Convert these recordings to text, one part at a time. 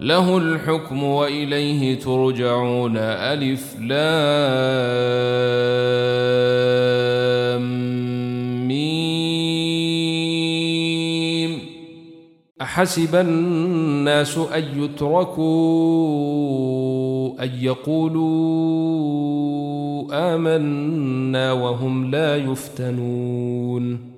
له الحكم وإليه ترجعون. ألف لام ميم. أحسب الناس أن يتركوا أن يقولوا آمنا وهم لا يفتنون.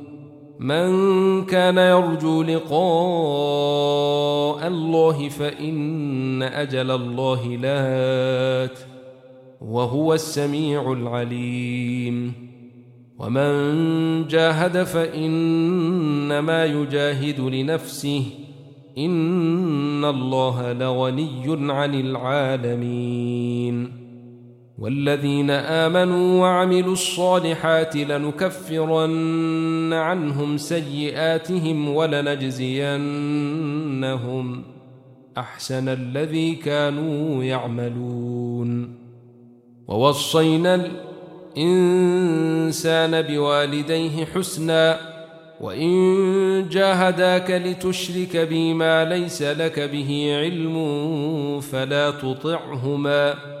من كان يرجو لقاء الله فإن أجل الله لات وهو السميع العليم. ومن جاهد فإنما يجاهد لنفسه إن الله لغني عن العالمين. والذين آمنوا وعملوا الصالحات لنكفرن عنهم سيئاتهم ولنجزينهم أحسن الذي كانوا يعملون. ووصينا الإنسان بوالديه حسنا وإن جاهداك لتشرك بي ما ليس لك به علم فلا تطعهما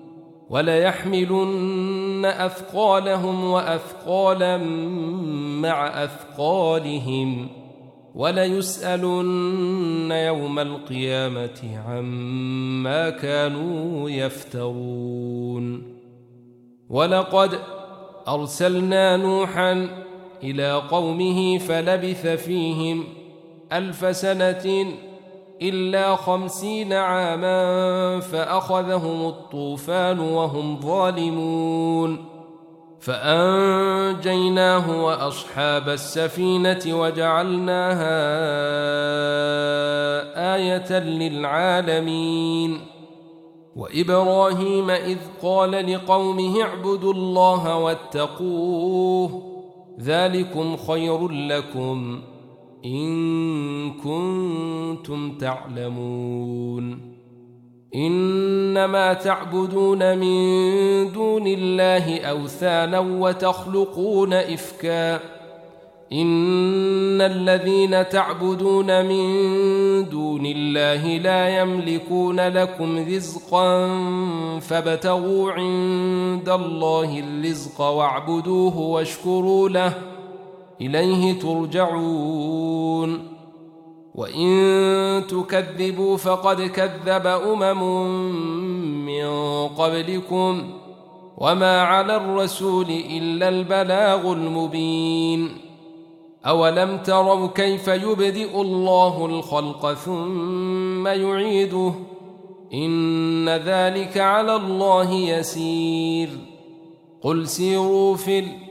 وليحملن أثقالهم وأثقالا مع أثقالهم وليسألن يوم القيامة عما كانوا يفترون ولقد أرسلنا نوحا إلى قومه فلبث فيهم ألف سنة إلا خمسين عاما فأخذهم الطوفان وهم ظالمون. فأنجيناه وأصحاب السفينة وجعلناها آية للعالمين. وإبراهيم إذ قال لقومه اعبدوا الله واتقوه ذلكم خير لكم. إن كنتم تعلمون إنما تعبدون من دون الله أوثانا وتخلقون إفكا إن الذين تعبدون من دون الله لا يملكون لكم رزقا فابتغوا عند الله الرزق واعبدوه واشكروا له إليه ترجعون. وإن تكذبوا فقد كذب أمم من قبلكم وما على الرسول إلا البلاغ المبين. أولم تروا كيف يبدئ الله الخلق ثم يعيده؟ إن ذلك على الله يسير. قل سيروا في الأرض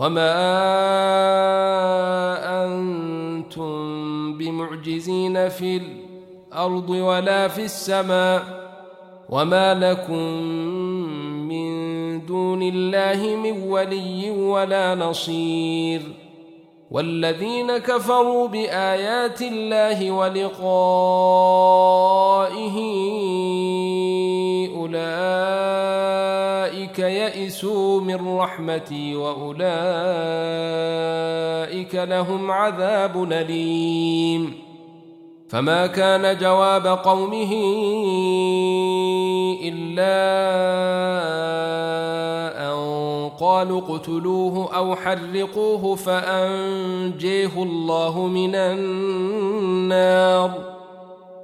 وما أنتم بمعجزين في الأرض ولا في السماء وما لكم من دون الله من ولي ولا نصير والذين كفروا بآيات الله ولقائه يئسوا من رحمتي وأولئك لهم عذاب أليم. فما كان جواب قومه إلا قالوا اقتلوه أو حرقوه فأنجيه الله من النار.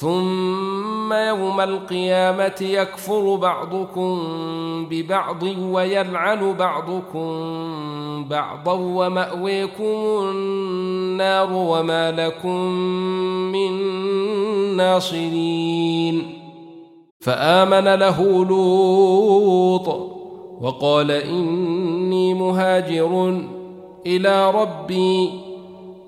ثم يوم القيامة يكفر بعضكم ببعض ويلعن بعضكم بعضا ومأويكم النار وما لكم من ناصرين. فآمن له لوط وقال إني مهاجر إلى ربي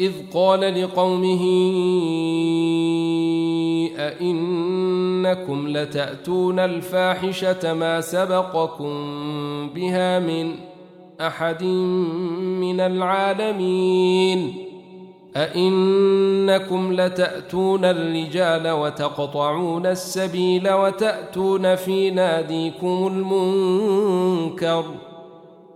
إذ قال لقومه أئنكم لتأتون الفاحشة ما سبقكم بها من أحد من العالمين أئنكم لتأتون الرجال وتقطعون السبيل وتأتون في ناديكم المنكر ۖ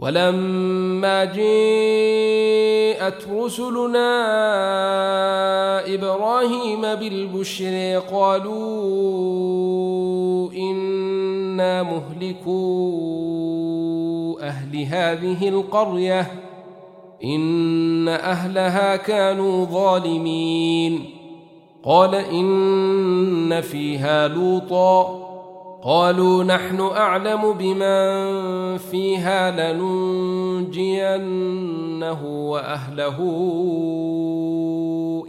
ولما جاءت رسلنا إبراهيم بالبشر قالوا إنا مهلكو أهل هذه القرية إن أهلها كانوا ظالمين. قال إن فيها لوطا قالوا نحن أعلم بمن فيها لننجينه وأهله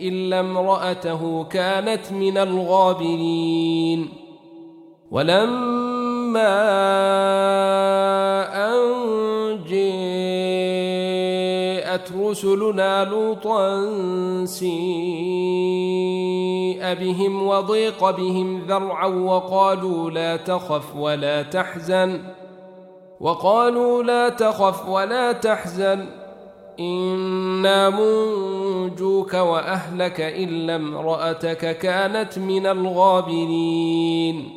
إلا امرأته كانت من الغابرين. ولما أن جاءت رسلنا لوطا سيء بهم وضيق بهم ذرعا وقالوا لا تخف ولا تحزن وقالوا لا تخف ولا تحزن إنا منجوك وأهلك إلا امرأتك كانت من الغابرين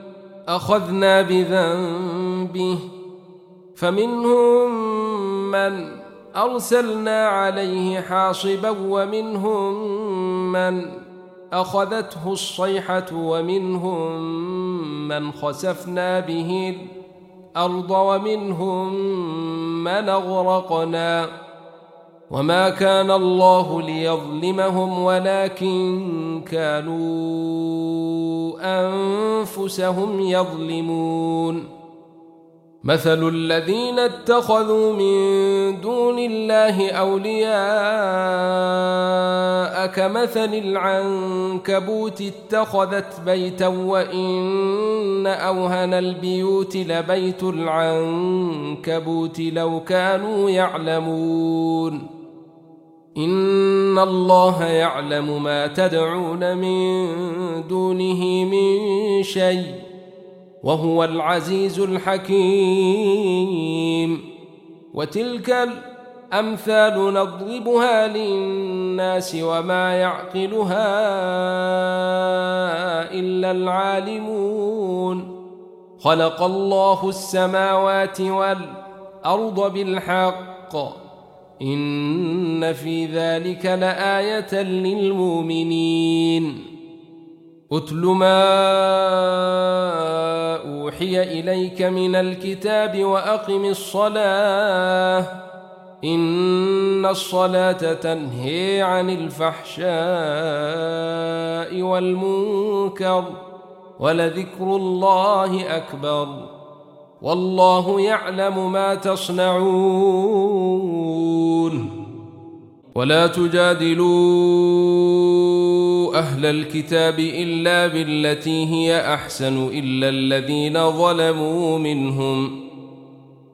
أخذنا بذنبه فمنهم من أرسلنا عليه حاصبا ومنهم من أخذته الصيحة ومنهم من خسفنا به الأرض ومنهم من أغرقنا. وما كان الله ليظلمهم ولكن كانوا انفسهم يظلمون مثل الذين اتخذوا من دون الله اولياء كمثل العنكبوت اتخذت بيتا وان اوهن البيوت لبيت العنكبوت لو كانوا يعلمون إن الله يعلم ما تدعون من دونه من شيء وهو العزيز الحكيم. وتلك الأمثال نضربها للناس وما يعقلها إلا العالمون. خلق الله السماوات والأرض بالحق. إن في ذلك لآية للمؤمنين. أتل ما أوحي إليك من الكتاب وأقم الصلاة. إن الصلاة تنهي عن الفحشاء والمنكر ولذكر الله أكبر. والله يعلم ما تصنعون. ولا تجادلوا أهل الكتاب إلا بالتي هي أحسن إلا الذين ظلموا منهم.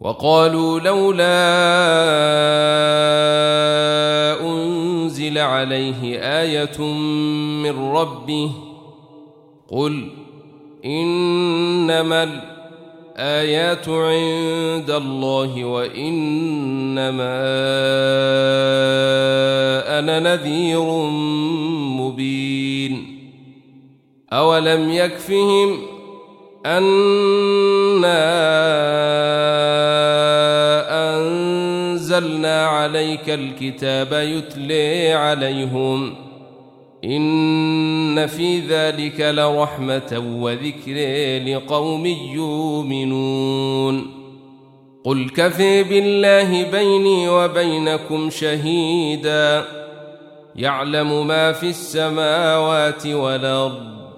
وقالوا لولا أنزل عليه آية من ربه قل إنما الآيات عند الله وإنما أنا نذير مبين أولم يكفهم أنا أنزلنا عليك الكتاب يتلي عليهم. إن في ذلك لرحمة وذكر لقوم يؤمنون. قل كفي بالله بيني وبينكم شهيدا. يعلم ما في السماوات والأرض.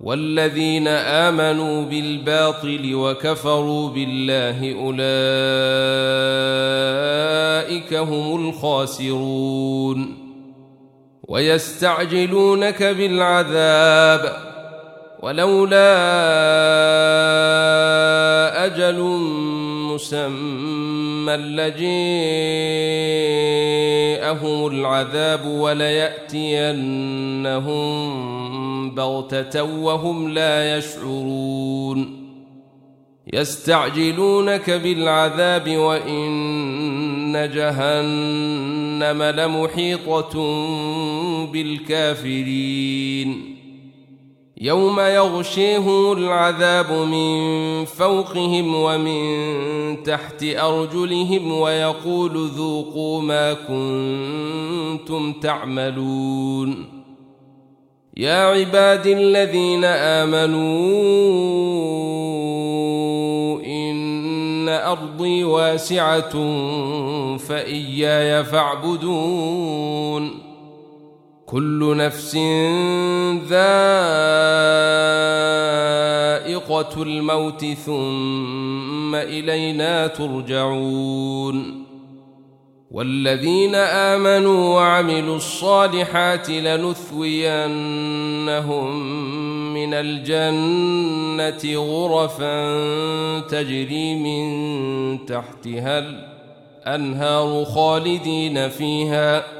والذين آمنوا بالباطل وكفروا بالله أولئك هم الخاسرون. ويستعجلونك بالعذاب ولولا أجل مسمى لجيءهم العذاب وليأتينهم بغتة وهم لا يشعرون. يستعجلونك بالعذاب وإن جهنم لمحيطة بالكافرين. يوم يغشيهم العذاب من فوقهم ومن تحت أرجلهم ويقول ذوقوا ما كنتم تعملون. يا عباد الذين آمنوا إن أرضي واسعة فإياي فاعبدون. كل نفس ذائقة الموت ثم إلينا ترجعون. والذين آمنوا وعملوا الصالحات لنثوينهم من الجنة غرفا تجري من تحتها الأنهار خالدين فيها.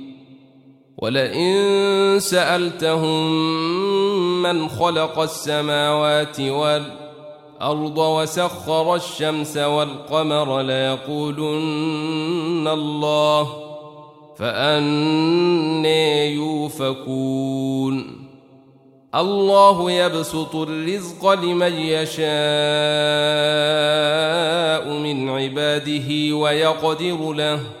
ولئن سألتهم من خلق السماوات والأرض وسخر الشمس والقمر ليقولن الله فأني يوفكون. الله يبسط الرزق لمن يشاء من عباده ويقدر له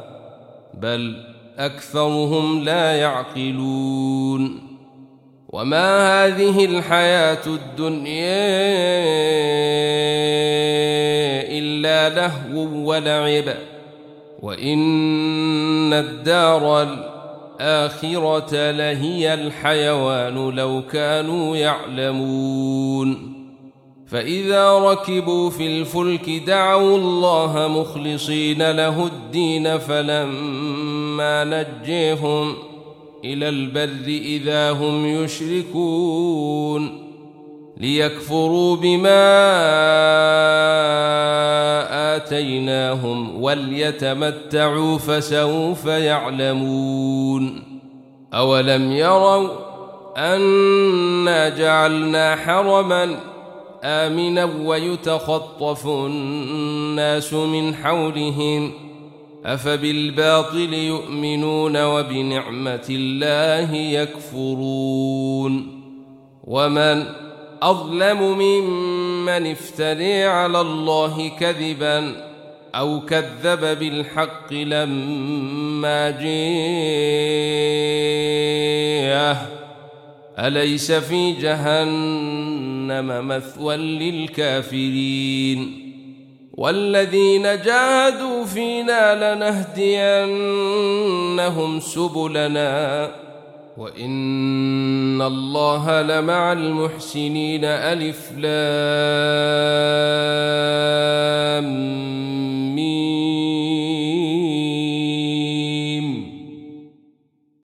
بل أكثرهم لا يعقلون. وما هذه الحياة الدنيا إلا لهو ولعب. وإن الدار الآخرة لهي الحيوان لو كانوا يعلمون. فإذا ركبوا في الفلك دعوا الله مخلصين له الدين فلما نجيهم إلى البر إذا هم يشركون ليكفروا بما آتيناهم وليتمتعوا فسوف يعلمون أولم يروا أنا جعلنا حرماً آمنا ويتخطف الناس من حولهم أفبالباطل يؤمنون وبنعمة الله يكفرون ومن أظلم ممن افتري على الله كذبا أو كذب بالحق لما جاءه أليس في جهنم مثوى للكافرين والذين جاهدوا فينا لنهدينهم سبلنا وإن الله لمع المحسنين ألف لام مين